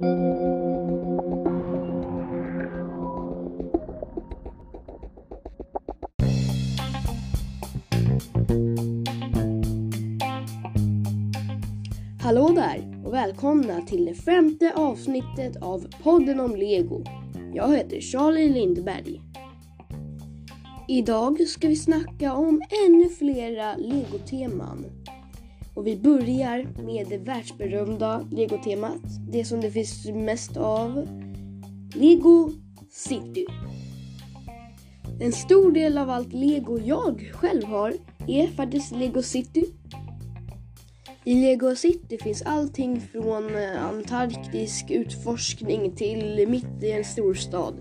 Hallå där och välkomna till det femte avsnittet av podden om Lego. Jag heter Charlie Lindberg. Idag ska vi snacka om ännu flera Lego-teman. Och vi börjar med det världsberömda legotemat, det som det finns mest av, Lego City. En stor del av allt Lego jag själv har är faktiskt Lego City i Lego City finns allting från eh, antarktisk utforskning till mitt i en storstad.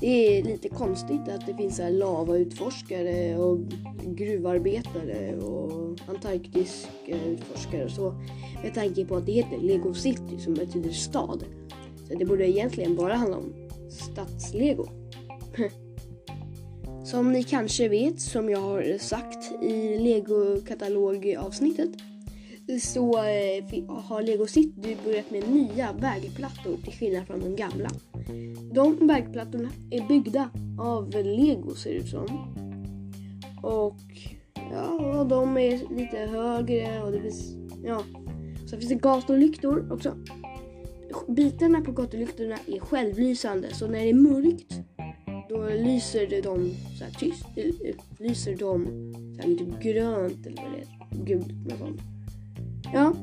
Det är lite konstigt att det finns här lavautforskare och gruvarbetare och antarktiska utforskare och så. Med tanke på att det heter Lego City som betyder stad. Så det borde egentligen bara handla om stadslego. Som ni kanske vet, som jag har sagt i Lego-katalogavsnittet, så eh, har Lego City börjat med nya vägplattor till skillnad från de gamla. De vägplattorna är byggda av Lego ser det ut som. Och ja, de är lite högre och det finns, ja. Så finns det gatlyktor också. Bitarna på gatlyktorna är självlysande så när det är mörkt då lyser de så här tyst. Lyser de så här lite grönt eller vad det är. Gult, något sånt. Ja.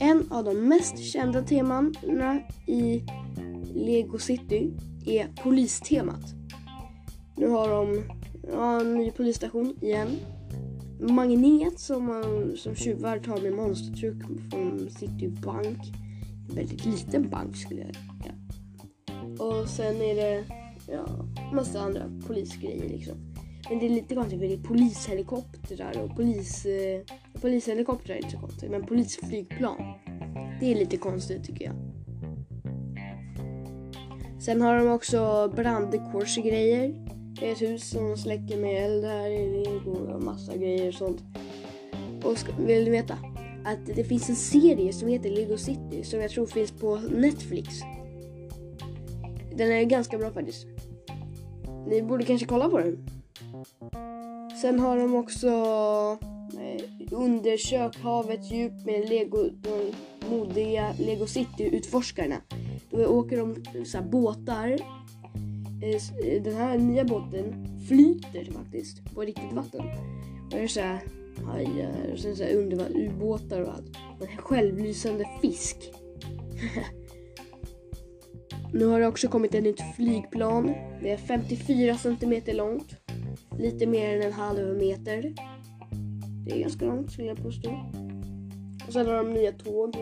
En av de mest kända temana i Lego City är polistemat. Nu har de ja, en ny polisstation igen. Magnet som, man, som tjuvar tar med monstertruck från City Bank. En väldigt liten bank skulle jag säga. Och sen är det ja, massa andra polisgrejer liksom. Men det är lite konstigt för det är polishelikoptrar och polis... Eh, polishelikoptrar är inte så konstigt, men polisflygplan. Det är lite konstigt tycker jag. Sen har de också brandkårsgrejer. Det är ett hus som släcker med eld här i Lego och massa grejer och sånt. Och ska, vill du veta? Att det finns en serie som heter Lego City som jag tror finns på Netflix. Den är ganska bra faktiskt. Ni borde kanske kolla på den. Sen har de också Eh, undersök havets djup med Lego, de modiga Lego City-utforskarna. Då åker de så båtar. Eh, eh, den här nya båten flyter faktiskt på riktigt vatten. Och det är så här hajar och sen så här ubåtar och allt. Och en självlysande fisk. nu har det också kommit ett nytt flygplan. Det är 54 centimeter långt. Lite mer än en halv meter. Det är ganska långt skulle jag påstå. Och sen har de nya tåg.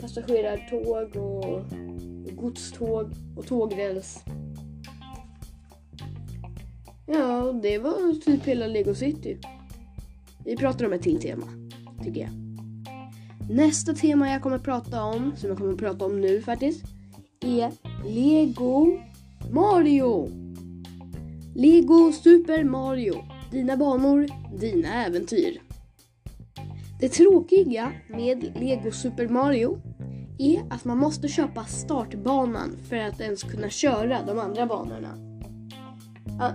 Passagerartåg och godståg och tågräls. Ja, det var typ hela Lego City. Vi pratar om ett till tema, tycker jag. Nästa tema jag kommer prata om, som jag kommer prata om nu faktiskt, är Lego Mario. Lego Super Mario. Dina banor, dina äventyr. Det tråkiga med Lego Super Mario är att man måste köpa startbanan för att ens kunna köra de andra banorna.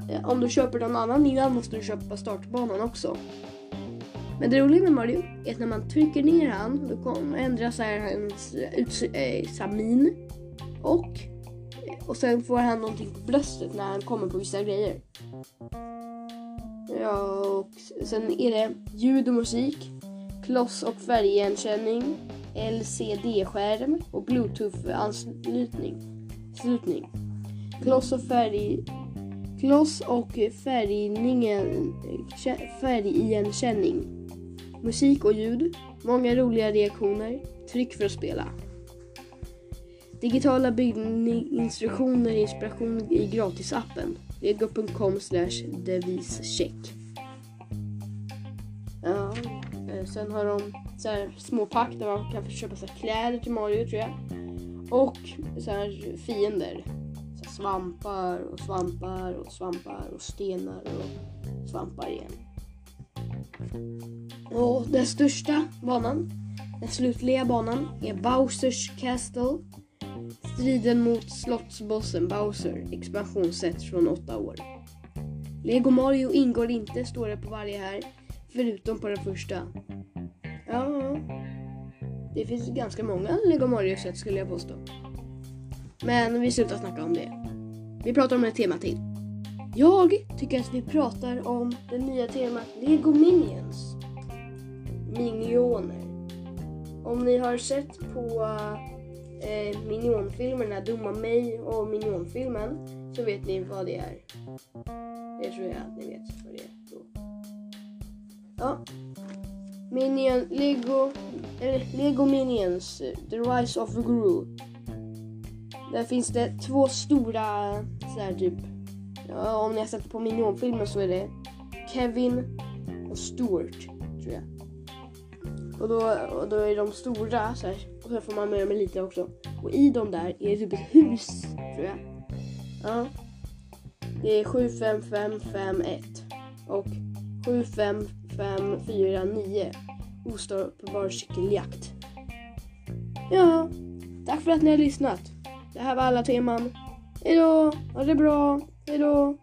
Eh, om du köper någon annan innan måste du köpa startbanan också. Men det roliga med Mario är att när man trycker ner han då kommer ändras hans eh, utsamin eh, min och och sen får han någonting på bröstet när han kommer på vissa grejer. Ja, och sen är det ljud och musik, kloss och färgigenkänning, LCD-skärm och bluetooth-anslutning. Slutning. Kloss och färg... Kloss och färgningen, färgigenkänning. Musik och ljud. Många roliga reaktioner. Tryck för att spela. Digitala bygginstruktioner och inspiration i gratisappen. Lego.com slash devischeck. Ja, eh, sen har de så här små pack där man kan köpa så kläder till Mario tror jag. Och så här fiender. Så här svampar och svampar och svampar och stenar och svampar igen. Och den största banan Den slutliga banan är Bowsers Castle. Striden mot slottsbossen Bowser, expansionssätt från 8 år. Lego Mario ingår inte, står det på varje här, förutom på den första. Ja, det finns ganska många Lego Mario-sätt skulle jag påstå. Men vi slutar snacka om det. Vi pratar om ett tema till. Jag tycker att vi pratar om det nya temat Lego Minions. Minioner. Om ni har sett på eh, Minionfilmerna, Dumma mig och Minionfilmen, så vet ni vad det är. Det tror jag att ni vet vad det är då. Ja. Minion, Lego, eller Lego Minions, The Rise of Gru. Där finns det två stora, så här typ, ja, om ni har sett på Minionfilmen så är det Kevin och Stuart, tror jag. Och då, och då är de stora så här, och får man med dem lite också. Och i dem där är det typ ett hus, tror jag. Ja. Det är 75551 och 75549 ostoppbar cykeljakt. Ja, tack för att ni har lyssnat. Det här var alla teman. Hejdå, ha det bra, hejdå.